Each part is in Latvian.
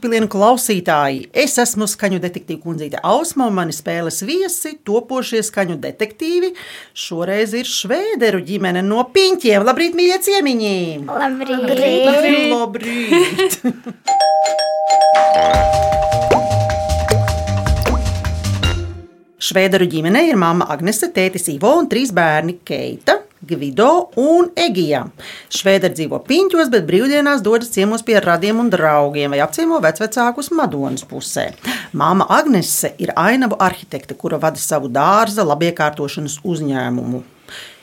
gudrības pilienu klausītāji! Es esmu skaņu detektīva kundzīte Ausma, un mani spēles viesi - topošie skaņu detektīvi. Šoreiz ir švēderu ģimene no piņķiem. Labrīt, mīļie ciemiņi! Labrīt! Labrīt! Labrīt. Švēderu ģimenei ir mamma Agnese, tētis Ivo un trīs bērni - Keita, Gvido un Egija. Švēderi dzīvo piņķos, bet brīvdienās dodas ciemos pie radiem un draugiem vai apciemo vecvecākus Madonas pusē. Māma Agnese ir ainavu arhitekte, kura vada savu dārza labiekārtošanas uzņēmumu.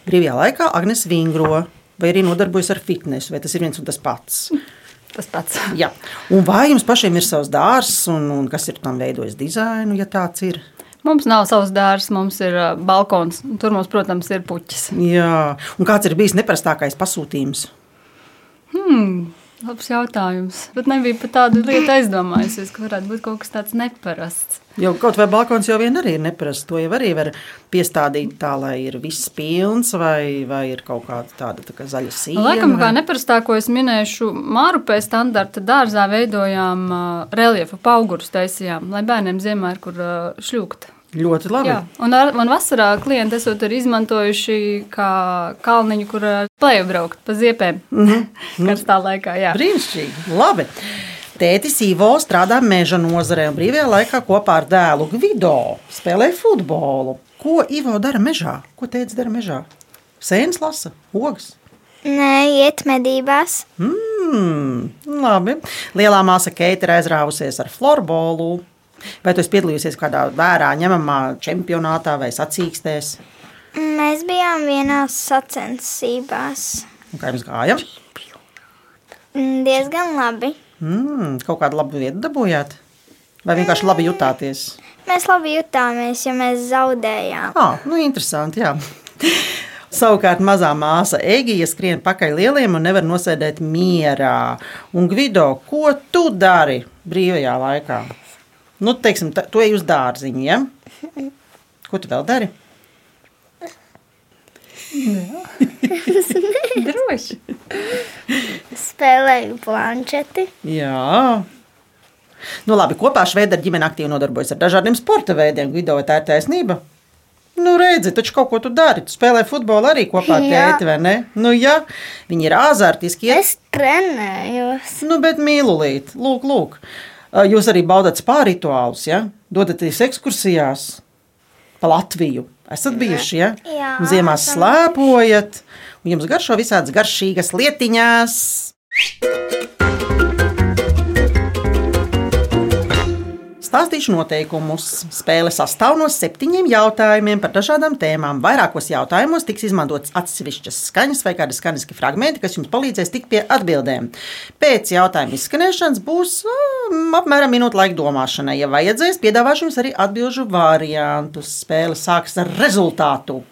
Brīvajā laikā Agnese vingro vai arī nodarbojas ar fitnesu, vai tas ir viens un tas pats. Tas pats. Jā. Un vai jums pašiem ir savs dārzs, un, un kas ir tam veidojis dizainu, ja tāds ir? Mums nav savs dārsts, mums ir balkons. Tur mums, protams, ir puķis. Jā, un kāds ir bijis neparastākais pasūtījums? Hmm, labs jautājums. Bet nebija par tādu lietu aizdomājusies, ka varētu būt kaut kas tāds neparasts. Jo kaut vai balkons jau vien arī ir neparasts. To jau arī var piestādīt tā, lai ir viss pilns, vai, vai ir kaut kāda tāda tā kā zaļa sīga. Laikam, kā neparastāko es minēšu, Mārupē standarta dārzā veidojām reliefu paugurus taisījām, lai bērniem ziemā ir kur šļūkt. Ļoti labi. Jā, un ar, man vasarā klienti esot arī izmantojuši kā kalniņu, kur plēju braukt pa ziepēm. Mm. Karstā laikā, jā. Brīnišķīgi, labi. Tētis Ivo strādā meža nozarē un brīvajā laikā kopā ar dēlu Gvido spēlē futbolu. Ko Ivo dara mežā? Ko tētis dara mežā? Sēnes lasa, ogas. Nē, iet medībās. Mm, labi. Lielā māsa Keita ir aizrāvusies ar florbolu. Vai tu esi piedalījusies kādā vērā ņemamā čempionātā vai sacīkstēs? Mēs bijām vienās sacensībās. Un kā jums gāja? Mm, Diezgan labi. Mm, kaut kādu labu vietu dabūjāt? Vai vienkārši labi jutāties? Mēs labi jutāmies, ja mēs zaudējām. Ah, nu, interesanti. Jā. Savukārt mazā māsa Egija skrien pakaļ lieliem un nevar nosēdēt mierā. Un Gvido, ko tu dari brīvajā laikā? Nu, teiksim, ta- tu ej uz dārziņu, ja? Ko tu vēl dari? Droši. Spēlēju planšeti. Jā. Nu, labi, kopā Šveicē ģimene aktīvi nodarbojas ar dažādiem sporta veidiem. Vai tā ir taisnība? Nu, redzi, taču kaut ko tu dari. Tu spēlē futbolu arī kopā ar tēti, vai ne? Nu, jā, viņi ir azartiski. Es trenējos. Nu, bet mīlulīt, lūk, lūk. Jūs arī baudat spāru rituālus, ja? Dodaties ekskursijās pa Latviju. Esat bijuši, ja? Jā, Un Ziemā slēpojat, un jums garšo visādas garšīgas lietiņas. Stāstīšu noteikumus. Spēle sastāv no septiņiem jautājumiem par dažādām tēmām. Vairākos jautājumos tiks izmantotas atsevišķas skaņas vai kādi skaņas fragmenti, kas jums palīdzēs tikt pie atbildēm. Pēc jautājuma izskanēšanas būs apmēram minūte laika domāšanai. Ja vajadzēs, piedāvāšu jums arī atbildžu variantus. Spēle sāksies ar rezultātu.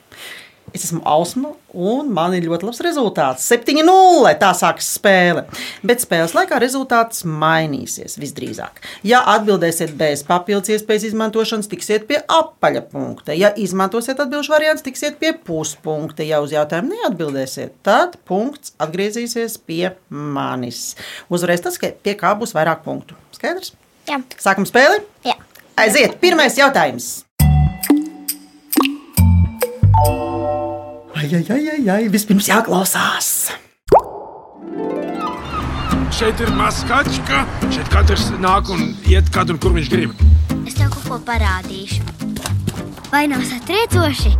Es esmu Ausma, un man ir ļoti labs rezultāts. 7-0. Tā sākas spēle. Bet spēles laikā rezultāts mainīsies visdrīzāk. Ja atbildēsiet bez papildus iespējas izmantošanas, tiksiet pie apaļa punkta. Ja izmantosiet atbildžu variantu, tiksiet pie puspunkta. Ja uz jautājumu neatbildēsiet, tad punkts atgriezīsies pie manis. Uzvarēs tas, ka pie kā būs vairāk punktu. Skaidrs? Jā. Sākam spēli! Jā. Aiziet! Pirmais jautājums! Ai, ai, ai, ai. Vispirms jāklausās. Šeit ir maskačka, šeit katrs nāk un iet, kad un kur viņš grib. Es tev kaut ko parādīšu. Vai nav satriecoši?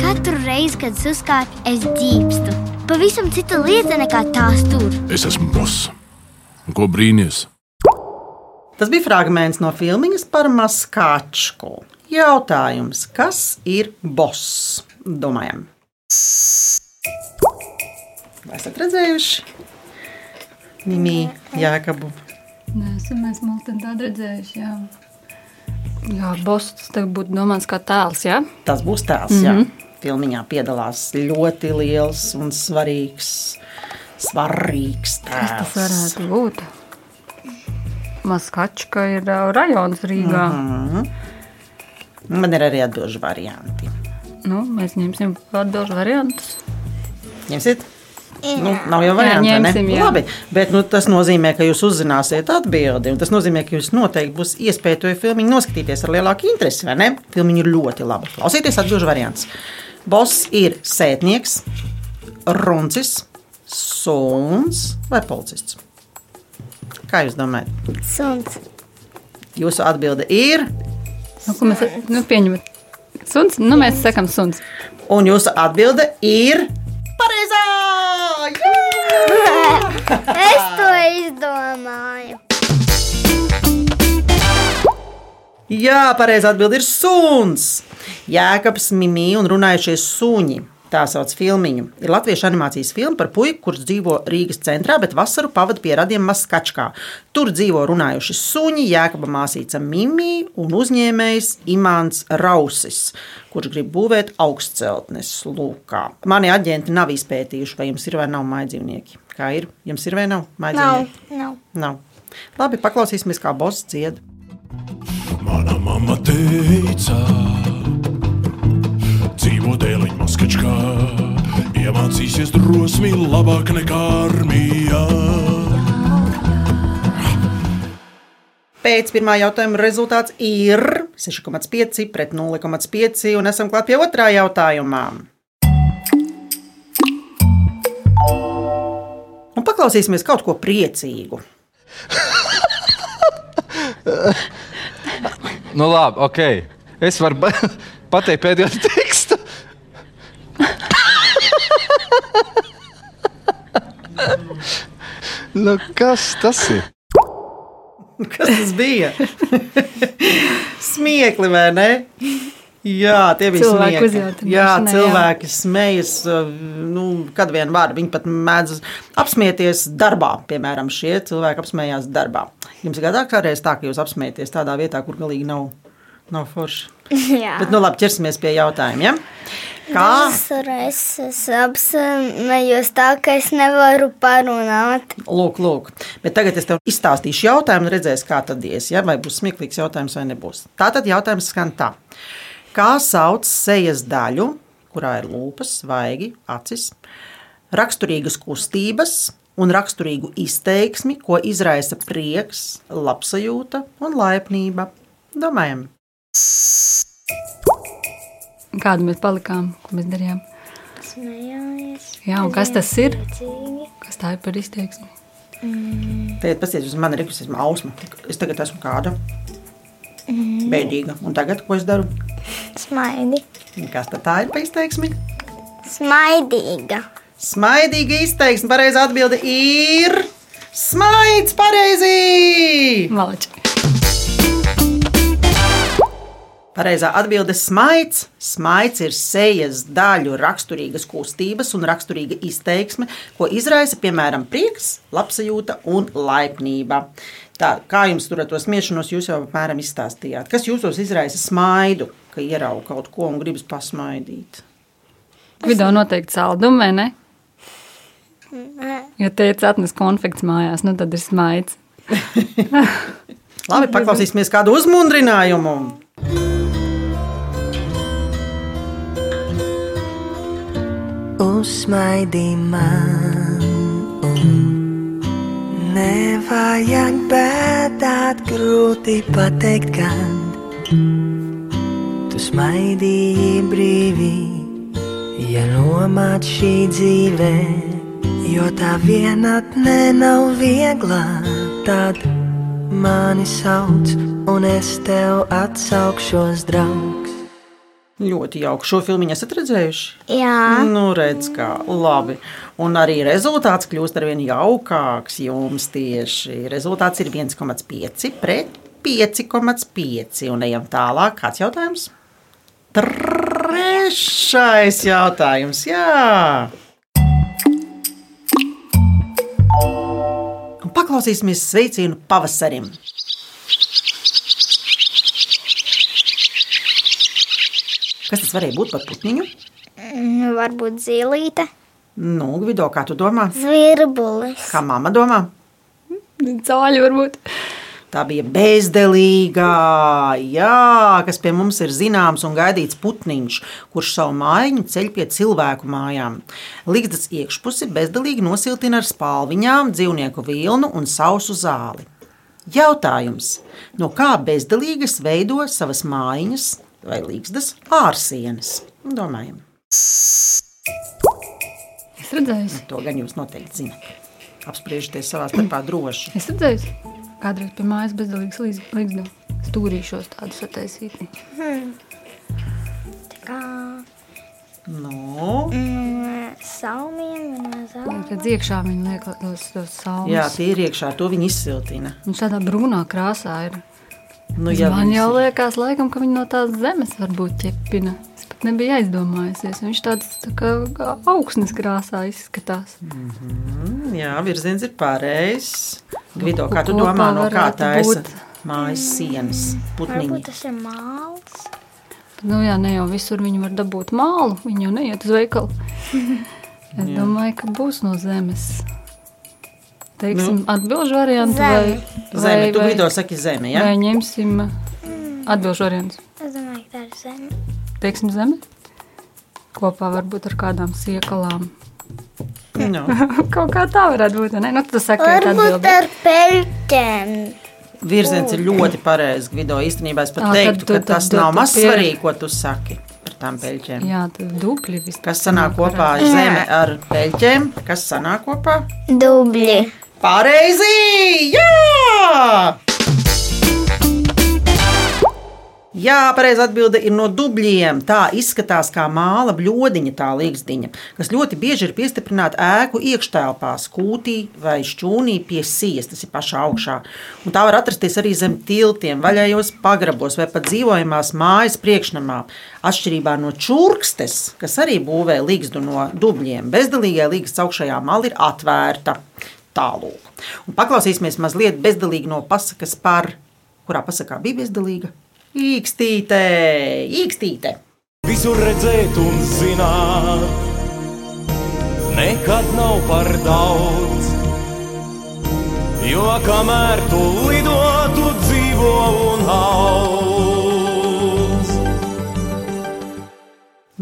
Katru reizi, kad es uzkāpu, es ģīpstu. Pavisam cita lieta nekā tās tur. Es esmu boss. Ko brīnīties? Tas bija fragments no filmas par maskačku. Jautājums, kas ir boss? Domājam. Vai esat redzējuši? Mimī, Jākabu. Nē, esam mēs mūsu tādu redzējuši. Jā, jā boss tas tev būtu domāts kā tēls, jā? Tas būs tēls, mm -hmm. jā. Filmiņā piedalās ļoti liels un svarīgs, svarīgs Kas tas tēls. varētu būt? Maskačka ir ā, rajons Rīgā. Mm -hmm. Man ir arī atbildžu varianti. Nu, mēs ņemsim atbildžu variantus. Ņemsiet? Nu, nav jau variants, vai ne? ņemsim, jā. Labi, bet nu, tas nozīmē, ka jūs uzzināsiet atbildi. un Tas nozīmē, ka jūs noteikti būs iespēja to filmu noskatīties ar lielāku interesi, vai ne? Filmiņa ir ļoti laba. Klausieties, atbildžu variants. Boss ir sētnieks, runcis, suns vai policists. Kā jūs domājat? Suns. Jūsu atbilde ir, Nu, ko mēs nu, pieņemam? Suns? Nu, mēs sakām suns. un jūsu atbilde ir pareizā! Jā! Es to izdomāju. Jā, pareizi atbild ir suns. Jēkabs, Mimī un runājušie suņi. Tā sauc filmiņu. Ir latviešu animācijas filma par puiku, kurš dzīvo Rīgas centrā, bet vasaru pavadīja pie radiem Maskačkā. Tur dzīvo runājuši suņi, Jēkaba māsīca Mimī un uzņēmējs Imants Rausis, kurš grib būvēt augstceltnes lūkā. Mani aģenti nav izpētījuši, vai jums ir vai nav mājdzīvnieki. Kā ir? Jums ir vai nav Nav. mājdzīvnieki? Nav. Nav. Labi, paklausīsimies, kā boss dzied. Mana mamma teica, dzīvo dēliņa maskačkā, iemācīsies drosmi labāk nekā armijā. Pēc pirmā jautājuma rezultāts ir 6,5 pret 0,5 un esam klāt pie otrā jautājumā. Un paklausīsimies kaut ko priecīgu. Nu, labi, ok. Es varu pateikt pēdējo tekstu. Nu, kas tas ir? Kas tas bija? Smiekli vai ne? Jā, tie bija smiekli. uzjautināšana, Jā, jā. cilvēki smejas, uh, nu, kad vien var. Viņi pat mēdz apsmieties darbā. Piemēram, šie cilvēki apsmējās darbā. Jums ir gadāk kādreiz tā, ka jūs apsmieties tādā vietā, kur galīgi nav, nav forši. Jā. Bet, nu, labi, ķersimies pie jautājumiem. Kā? Es, es apsmējos tā, ka es nevaru parunāt. Lūk, lūk. Bet tagad es tev izstāstīšu jautājumu, un redzēs, kā tad ies. Ja? Vai būs smieklīgs jautājums vai nebūs. Tātad jautājums skan tā. Kā sauc sejas daļu, kurā ir lūpas, vaigi, acis, raksturīgas kustības un raksturīgu izteiksmi, ko izraisa prieks, labsajūta un laipnība? Domājam, Kādu mēs palikām, ko mēs darījām? Smējāmies. Jā, un kas tas ir? Priecīgi. Kas tā ir par izteiksmi? Tagad paskatieties uz mani, rekus, esmu ausma. Es tagad esmu kāda bēdīga. Un tagad, ko es daru? Smaidi. Kas tad tā ir pa izteiksmi? Smaidīga. Smaidīga izteiksme. Pareizā atbilde ir smaids. Pareizi! Malači. Pareizā atbilde - smaids. Smaids ir sejas daļu raksturīgas kustības un raksturīga izteiksme, ko izraisa piemēram prieks, labsajūta un laipnība. Tā, kā jums tur ar to smiešanos, jūs jau apmēram izstāstījāt. Kas jūsos izraisa smaidu, ka ierauga kaut ko un gribas pasmaidīt? Video noteikti saldumu, vai ne? Jo teica, atnes konfekts mājās, nu tad ir smaids. Labi, paklausīsimies kādu uzmundrinājumu. Uzsmaidī man, un nevajag bēdāt, grūti pateikt, kad tu smaidīji brīvi, ja nomāc šī dzīve, jo tā vienatne nav viegla, tad mani sauc, un es tev atsaukšos draugs. Ļoti jauki. Šo filmu esat redzējuši? Jā. Nu, redz, kā labi. Un arī rezultāts kļūst ar vien jaukāks jums tieši. Rezultāts ir 1,5 pret 5,5. Un ejam tālāk. Kāds jautājums? Trešais jautājums. Jā. Un Paklausīsimies sveicienu pavasarim. Kas tas varēja būt par putniņu? Mm, Varbūt zīlīte. Nu, Gvido, kā tu domā? Zvirbulis. Kā mamma domā? Cāļi varbūt. Tā bija bezdelīgā, jā, kas pie mums ir zināms un gaidīts putniņš, kurš savu mājiņu ceļ pie cilvēku mājām. Ligzdas iekšpusi bezdelīgi nosiltina ar spalviņām, dzīvnieku vilnu un sausu zāli. Jautājums, no kā bezdelīgas veido savas mājiņas vai ligzdas ārsienas? Domājam, Es redzēju, to gan jūs noteikti zinat. Apspriežties savā starpā droši. es redzēju, kādreiz pie mājas bezdelīgas līgstu stūrīšos tādu sataisīti. Kā Nu, mm, zālēm. Tad iekšā viņi liek tos, tos salmus. jā, tie ir iekšā, to viņi izsiltina. Viņš tādā brūnā krāsā ir. Nu, Ja Man jau liekas, laikam, ka viņi no tās zemes varbūt ķepina. Es pat nebiju aizdomājusies. Viņš tāds tā kā, augsnes krāsā izskatās. Jā, virziens ir pareizs. Gvido, kā tu domā, no kā tā ir mājas sienas? Varbūt Putniņi. tas ir māls. Nu, jā, ne jau visur viņi var dabūt mālu. Viņi jau neiet uz veikalu. Es Jā. domāju, ka būs no zemes. Teiksim, Nu. atbildžu variantu Zeme. vai, Zeme, tu vai, Gvido saki zeme, vai ja? ņemsim atbildžu variantu. Es domāju, ka tā ir zeme. Teiksim, zeme. Kopā varbūt ar kādām siekalām. Nu, Kaut kā tā varētu būt. Ne? Nu, saka, ka Varbūt ar peļķēm. virziens ir ļoti pareizs, Gvido. Īstenībā es pat Ā, teiktu, tad tu- ka tas tad nav tu maz svarīgi, ko tu saki par tām peļķēm. Jā, tad dubļi viss. Kas sanāk kopā zeme ar peļķēm? Kas sanāk kopā? Dubļi. Pareizi! Jā! Jā, pareizi atbilde ir no dubļiem. Tā izskatās kā māla bļodiņa, tā līgsdiņa, kas ļoti bieži ir piestiprināta ēku iekštelpās, kūtī vai šķūnī pie sijas, tas ir pašā augšā. Un tā var atrasties arī zem tiltiem, vaļējos pagrabos vai pat dzīvojamās mājas priekšnamā. Atšķirībā no čurkstes, kas arī būvē līgstu no dubļiem, bezdelīgai līgstas augšējā mala ir atvērta. Tālāk. Paklausīsimies mazliet bezdalīgi no pasakas par, kurā pasakā bija bezdalīga. Īkstīte, īkstīte. Visur redzēt un zināt, nekad nav par daudz. Jo kamēr tu lido, tu dzīvo un aug.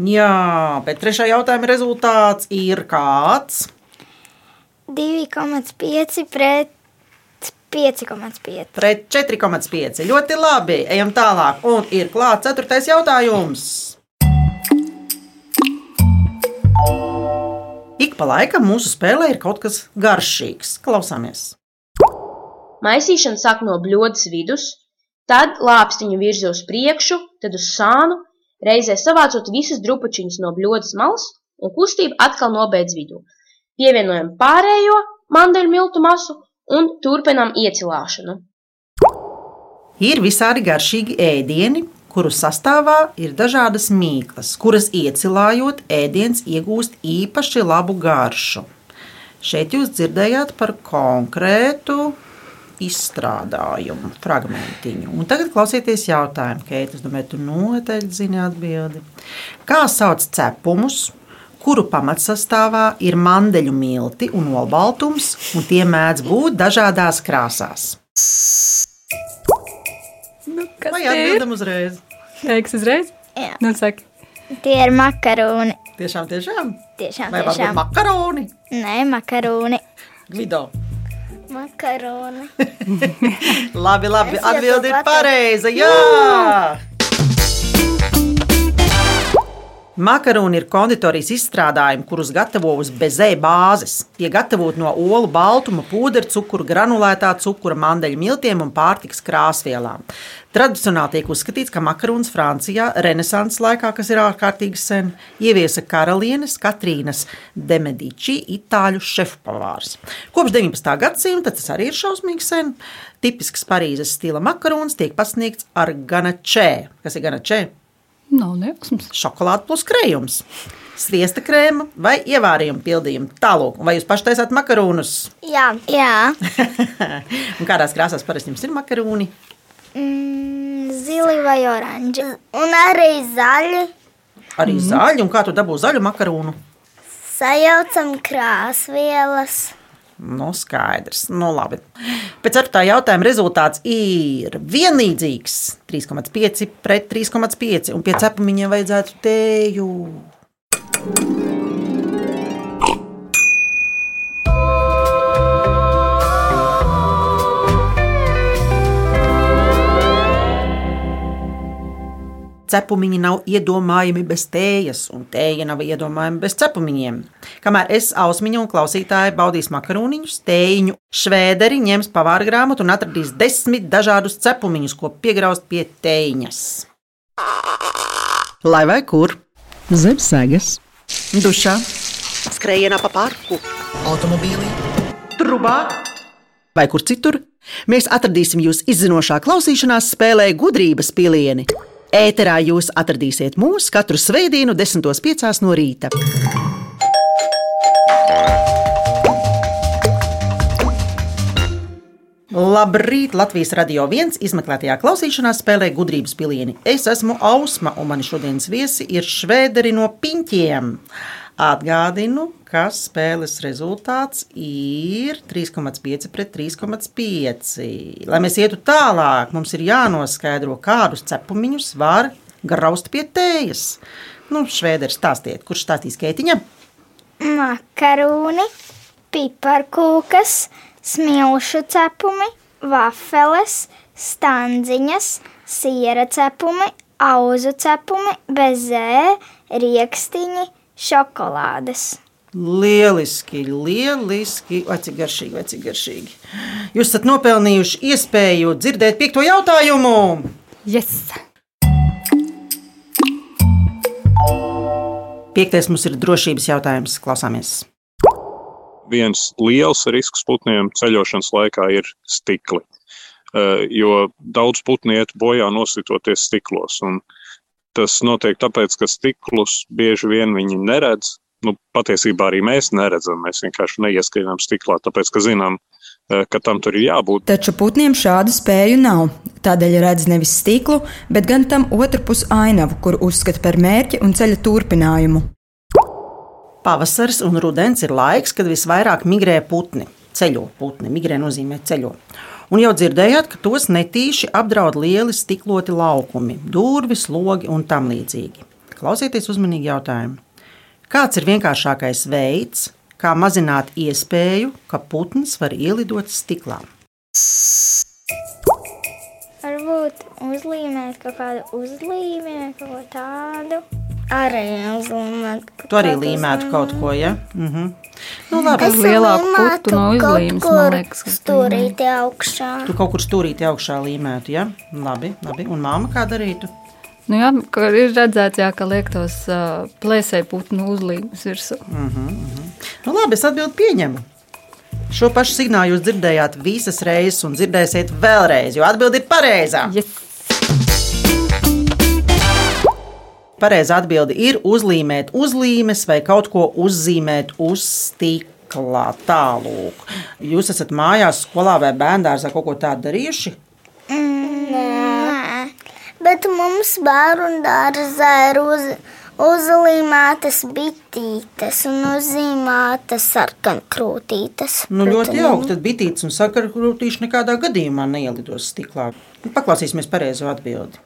Jā, bet trešā jautājuma rezultāts ir kāds? 2,5 pret 5,5. Pret 4,5. Ļoti labi. Ejam tālāk. Un ir klāts ceturtais jautājums. Ik pa laikam mūsu spēlē ir kaut kas garšīgs. Klausāmies. Maisīšana sāk no bļodas vidus, tad lāpstiņu virza uz priekšu, tad uz sānu, reizē savācot visus drupačiņus no bļodas malas un kustība atkal nobeidz vidū. Pievienojam pārējo mandeļu miltu masu un turpinām iecilāšanu. Ir visādi garšīgi ēdieni, kuru sastāvā ir dažādas mīklas, kuras iecilājot, ēdiens iegūst īpaši labu garšu. Šeit jūs dzirdējāt par konkrētu izstrādājumu, fragmentiņu. Un tagad klausieties jautājumu, Keita. Es domāju, tu noteikti zini atbildi. Kā sauc cepumus, kuru pamatsastāvā ir mandeļu milti un olbaltums, un tie mēdz būt dažādās krāsās? Nu, kas ir? atbildam uzreiz? Teiks uzreiz? Jā. Nu, saki. Tie ir makaroni. Tiešām, tiešām. Tiešām, Vai varbūt tiešām. makaroni? Nē, makaroni. Gvido. Makaroni. Labi, labi. Atbildi ir pareiza. Jā! Makaroni ir konditorijas izstrādājumi, kurus gatavo uz bezē bāzes. Tie gatavot no olu baltuma, pūdeļa, cukura, granulētā cukura, mandeļu miltiem un pārtikas krāsvielām. Tradicionāli tiek uzskatīts, ka makarons Francijā Renesanses laikā, kas ir ārkārtīgi sen, ieviesa karalienes Katrīnas de Medici, itāļu šefpavārs. Kopš 19. gadsimta tas arī ir šausmīgi sen. Tipisks Parīzes stila makarons tiek pasniegts ar ganačē. Kas ir ganačē? Nav nejausmas. Šokolāde plus krējums, sviesta krēma vai ievārījuma pildījuma. Tālāk, vai jūs paši taisāt makaronus? Jā. Jā. Un kādās krāsās parasti jums ir makaroni? Mm, zili vai oranži. Un arī zaļi. Arī mm. zaļi, un kā tu dabū zaļu makaronu? Sajaucam krāsvielas. Nu, skaidrs. Nu, labi. Pēc ceturtā jautājuma rezultāts ir vienlīdzīgs. 3,5 pret 3,5. Un pie cepumiņiem vajadzētu tēju. Cepumiņi nav iedomājami bez tējas, un tēja nav iedomājama bez cepumiņiem. Kamēr es, ausmiņa un klausītāji baudīs makaroniņus, tējiņu, švēderi ņems pavāra grāmatu un atradīs desmit dažādus cepumiņus, ko piegraust pie tējiņas. Lai vai kur? Zem sēgas, dušā, skrējienā pa parku, automobīlī, trubā vai kur citur. Mēs atradīsim jūs izzinošā klausīšanās spēlē gudrības pilieni. Ēterā jūs atradīsiet mūs katru svētdienu, 10.5. no rīta. Labrīt! Latvijas radio viens izmeklētajā klausīšanās spēlē gudrības pilieni. Es esmu Ausma, un mani šodienas viesi ir švēderi no piņķiem. Atgādinu, ka spēles rezultāts ir 3,5 pret 3,5. Lai mēs ietu tālāk, mums ir jānoskaidro, kādus cepumiņus var graust pie tējas. Nu, švēderi stāstiet, kurš stāstīs keitiņa? Makaroni, piparkūkas, smilšu cepumi, vafeles, standziņas, siera cepumi, auzu cepumi, bezē, riekstiņi, šokolādes. Lieliski, lieliski, vai cik garšīgi, vai cik garšīgi. Jūs esat nopelnījuši iespēju dzirdēt piekto jautājumu. Yes! Piektais mums ir drošības jautājums. Klausāmies! viens liels risks putniem ceļošanas laikā ir stikli. Eh, Jo daudz putnu iet bojā nositoties stiklos. Un tas notiek tāpēc, ka stiklus bieži vien viņi neredz. Nu, patiesībā arī mēs neredzam, mēs vienkārši neieskrienam stiklā, tāpēc ka zinām, eh, ka tam tur ir jābūt. Taču putniem šādu spēju nav. Tādēļ redz nevis stiklu, bet gan tam otrpus ainavu, kur uzskata par mērķi un ceļa turpinājumu. Pavasaris un rudens ir laiks, kad visvairāk migrē putni. Ceļo putni, migrē nozīmē ceļo. Un jau dzirdējāt, ka tos netīši apdraud lieli stikloti laukumi, durvis, logi un tam līdzīgi. Klausieties uzmanīgi jautājumu. Kāds ir vienkāršākais veids, kā mazināt iespēju, ka putns var ielidot stiklā? Varbūt uzlīmēt kaut kādu uzlīmēt, kaut ko tādu. Arī uzlīmēt. Tu arī līmētu kaut ko, ja? Mhm. Nu, labi. Es lielāku putu no izlīmes, man liekas, ka Stūrīti augšā. Tu kaut kur stūrīti augšā līmētu, ja? Labi, labi. Un māma kā darītu? Nu, jā, ir redzēts, jā, ka liek tos uh, plēsēju putnu uzlīmes virsū. Mm -hmm. nu, labi, es atbildu pieņemu. Šo pašu signālu jūs dzirdējāt visas reizes un dzirdēsiet vēlreiz, jo atbildi ir pareizā. Yes. Pareizā atbilde ir uzlīmēt uzlīmes vai kaut ko uzzīmēt uz stikla tālāk. Jūs esat mājās, skolā vai bērngārzā kaut ko tādu darījuši? Nē, bet mums bērnu dārzā ir uz, uzlīmētas bitītes un uzzīmētas sarkankrūtītes. Nu, ļoti jauki. Tad bitītes un sakarkrūtīši nekādā gadījumā neielidos stiklā. Paklausīsimies pareizo atbildi.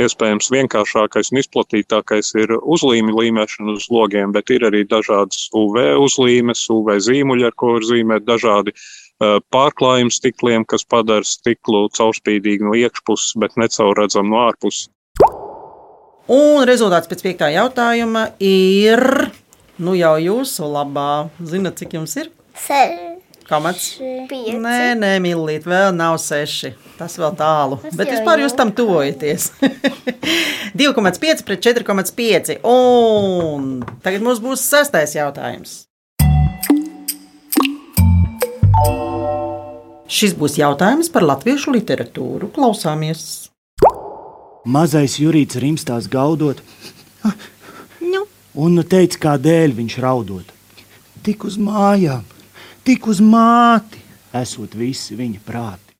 Iespējams, vienkāršākais un izplatītākais ir uzlīmi līmēšana uz logiem, bet ir arī dažādas UV uzlīmes, UV zīmuļi, ar ko var zīmēt dažādi uh, pārklājumi stikliem, kas padara stiklu caurspīdīgu no iekšpuses, bet necaurredzam no ārpuses. Un rezultāts pēc piektā jautājuma ir. Nu, jau jūsu labā. Zinat, cik jums ir? Seši. Kamats? Pieci. Nē, nē, mīlīt, vēl nav seši. Tas vēl tālu. Tas Bet jau vispār jūs jau. tam tuvojaties. 2,5 pret 4,5. Un tagad mums būs sestais jautājums. Šis būs jautājums par latviešu literatūru. Klausāmies! Mazais Jurīts rimstās gaudot, Nu. un teica, kādēļ viņš raudot. Tik uz mājām, tik uz māti, esot visi viņa prāti.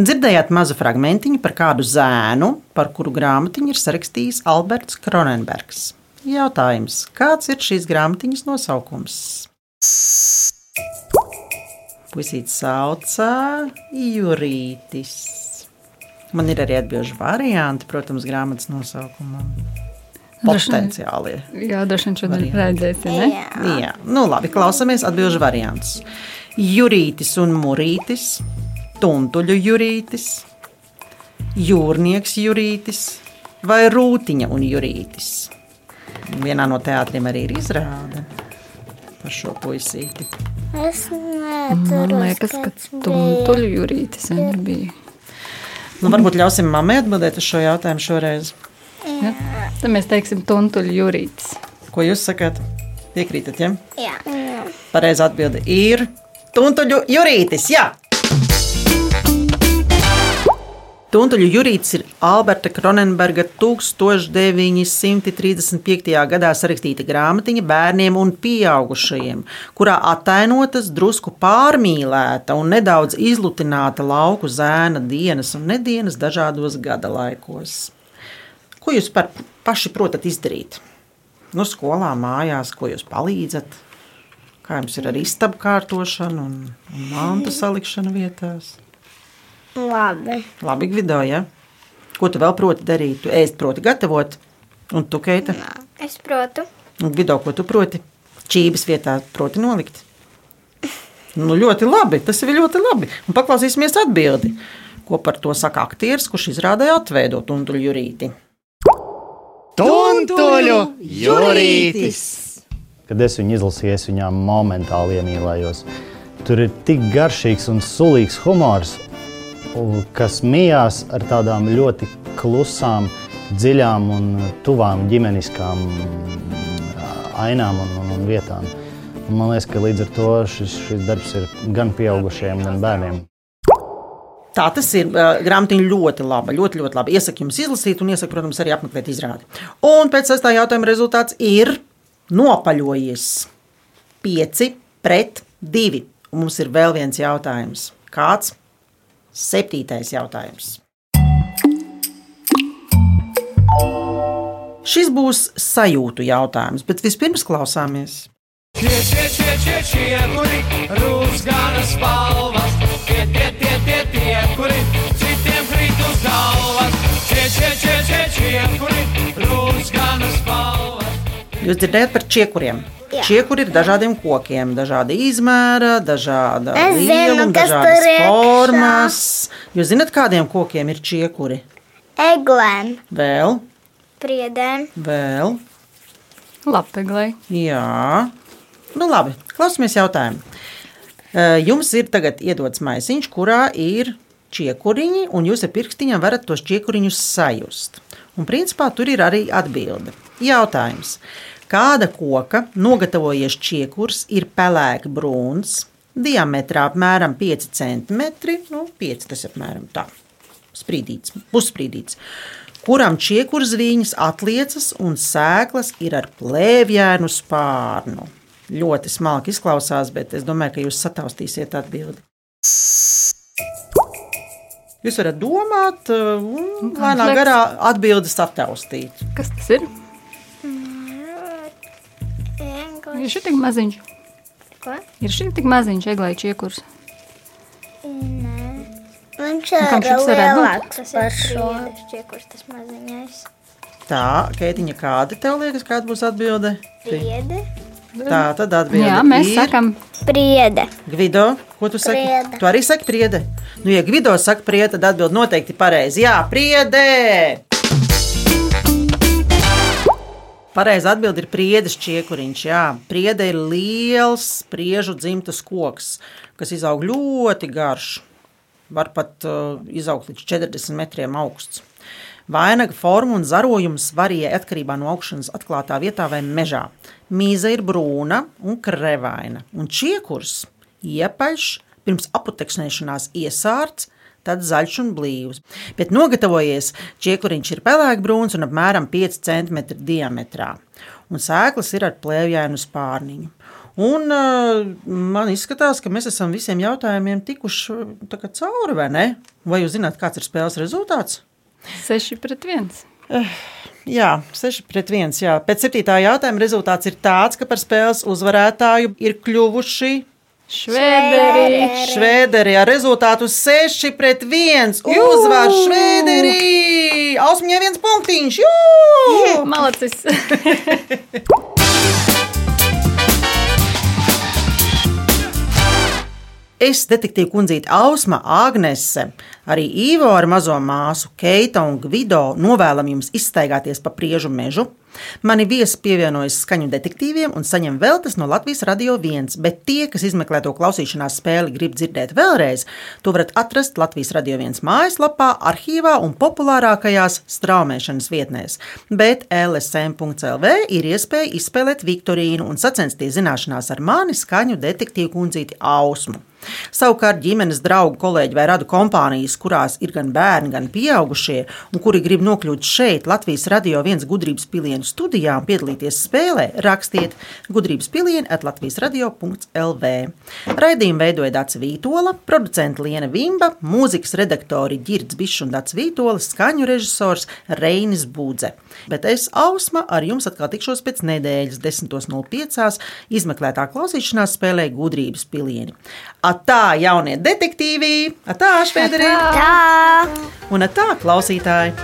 Dzirdējāt mazu fragmentiņu par kādu zēnu, par kuru grāmatiņu ir sarakstījis Alberts Kronenbergs. Jautājums, kāds ir šīs grāmatiņas nosaukums? Puisītis sauca Jurītis. Man ir arī atbildīgi varianti, protams, grāmatas nosaukumam. Potenciālie. Jā, droši vien šodien Varianti. redzēsi, ne? Jā, nu labi, klausāmies atbildžu variantus. Jurītis un Mūrītis, Tuntuļu Jurītis, Jūrnieks Jurītis vai Rūtiņa un Jurītis. Vienā no teātriem arī ir izrāde par šo puisīti. Es Man neatceros, liekas, ka kāds bija. tuntuļu jūrītis viņa bija. Nu, varbūt ļausim mammai atbildēt uz šo jautājumu šoreiz. Ja? Tad mēs teiksim tuntuļu jūrītis. Ko jūs sakāt? Piekrītat, ja? Jā. Pareizi atbilde ir Tuntuļu Jurītis. Jā! Tuntuļu Jurītis ir Alberta Kronenberga 1935. gadā sarakstīta grāmatiņa bērniem un pieaugušajiem, kurā attēlotas drusku pārmīlēta un nedaudz izlutināta lauku zēna dienas un nedēļas dažādos gada laikos. Ko jūs par paši protat izdarīt? Nu, skolā, mājās, ko jūs palīdzat? Kā jums ir ar istabu kārtošanu un, un mantu salikšanu vietās? Labi. Labi, Gvido, ja? Ko tu vēl proti darīt? Tu ēst proti gatavot, un tu, Keita? Es protu. Un Gvido, ko tu proti? Čības vietā proti nolikt. Nu, ļoti labi, tas ir ļoti labi. Un paklausīsimies atbildi. Ko par to saka aktieris, kurš izrādīja atveidot un jurīti? Tuntuļu Jurītis! Kad es viņu izlasīju, es viņā momentāli iemīlējos. Tur ir tik garšīgs un sulīgs humors, kas mijās ar tādām ļoti klusām, dziļām un tuvām ģimeniskām ainām un, un, un vietām. Un man liekas, ka līdz ar to šis, šis darbs ir gan pieaugušiem, gan bērniem. Tā tas ir. Uh, grāmatiņa ļoti laba, ļoti, ļoti laba. Iesaku jums izlasīt, un iesaku, protams, arī apmeklēt izrādi. Un pēc sestā jautājuma rezultāts ir nopaļojies. Pieci pret divi. Un mums ir vēl viens jautājums. Kāds? Septītais jautājums. Šis būs sajūtu jautājums, bet vispirms klausāmies. Čie, čie, čie, čie, čie, kuri spalvas, tie, tie, tie, tie, tie, Jūs dzirdējat par čiekuriem? Jā. Čiekuri ir dažādiem kokiem, dažāda izmēra, dažāda lieluma, dažādas formas. Jūs zināt, kādiem kokiem ir čiekuri? Eglēm. Vēl, Priedēm. vēl. Lapeglai. Jā, nu labi. Klausamies jautājumu. Eh, Jums ir tagad iedots maisiņš, kurā ir čiekuriņi, un jūs ar pirkstiņiem varat tos čiekuriņus sajust. Un principā tur ir arī atbilde. Jautājums. Kāda koka nogatavojies čiekurs ir pelēka brūns, diametrā apmēram 5 cm, nu 5 tas apmēram tā, sprīdīts, pussprīdīts, kuram čiekurzvīņas atliecas un sēklas ir ar plēvjēnu spārnu. Ļoti smalki izklausās, bet es domāju, ka jūs sataustīsiet atbildi. Jūs varat domāt, un lēnā Komplekss. garā atbildes sataustīt. Kas tas ir? Ir šī tik maziņš. Ko? Ir šī tik maziņš eglai čiekurs. Viņš Un kam ir lielāks par šo. Čiekurs tas maziņais. Tā, Keitiņa, kāda tev liekas, kāda būs atbilde? Priede. Tā tad atbilde. Jā, mēs ir sakam, Priede. Gvido, ko tu saki? Priede. Tu arī saki priede. Nu, ja Gvido saka priede, tad atbild noteikti pareizi. Jā, priede! Pareizi atbild ir priedes čiekuriņš. Jā, priede ir liels spriežu dzimtas koks, kas izaug ļoti garš. Var pat uh, izaugt līdz 40 metriem augsts. Vainaga forma un zarojums varīja atkarībā no augšanas atklātā vietā vai mežā. Mīza ir brūna un krevaina, un čiekurs iepaļš, pirms aputeksnēšanās iesārts, tad zaļš un blīvs. Bet nogatavojies, čiekuriņš ir pelēkbrūns un apmēram 5 cm diametrā, un sēklas ir ar plēvjēnu spārniņu. Un, uh, man izskatās, ka mēs esam visiem jautājumiem tikuši kā cauri, vai ne? Vai jūs zināt, kāds ir spēles rezultāts? 6 pret 1. Jā, 6 pret 1. Jā. Pēc septītā jautājuma rezultāts ir tāds, ka par spēles uzvarētāju ir kļuvuši Švēderi. Švēderi ar rezultātu 6 pret 1. Jū! Uzvar Švēderi! Ausmiņai viens punktiņš! Jū! Malacis! Es, detektīva kundzīte Ausma, Agnese, arī Ivo ar mazo māsu, Keita un Gvido novēlam jums izstaigāties pa priežu mežu. Mani viesi pievienojas skaņu detektīviem un saņem veltes no Latvijas Radio 1, bet tie, kas izmeklē to klausīšanās spēli, grib dzirdēt vēlreiz, to varat atrast Latvijas Radio 1 mājaslapā, arhīvā un populārākajās straumēšanas vietnēs. Bet LSM.CLV ir iespēja izspēlēt Viktorīnu un sacensties zināšanās ar mani skaņu detektīvu kundzīti Ausmu. Savukārt ģimenes draugu, kolēģi vai radu kompānijas, kurās ir gan bērni, gan pieaugušie, un kuri grib nokļūt šeit, Latvijas radio viens gudrības pilienu studijā un piedalīties spēlē, rakstiet gudrības pilienu at Latvijas radio.lv. Raidījumu veidoja Dācis Vītola, producents Liena Vimba, mūzikas redaktori Girds Bišs un Dācis Vītola, skaņu režisors Reinis Būdze. Bet es, Ausma, ar jums atkal tikšos pēc nedēļas 10.05. izmeklētā klausīšanās spēlē gudrības pilieni. Atā, jaunie detektīvi! Atā, šveideri! Tā! Un atā, klausītāji!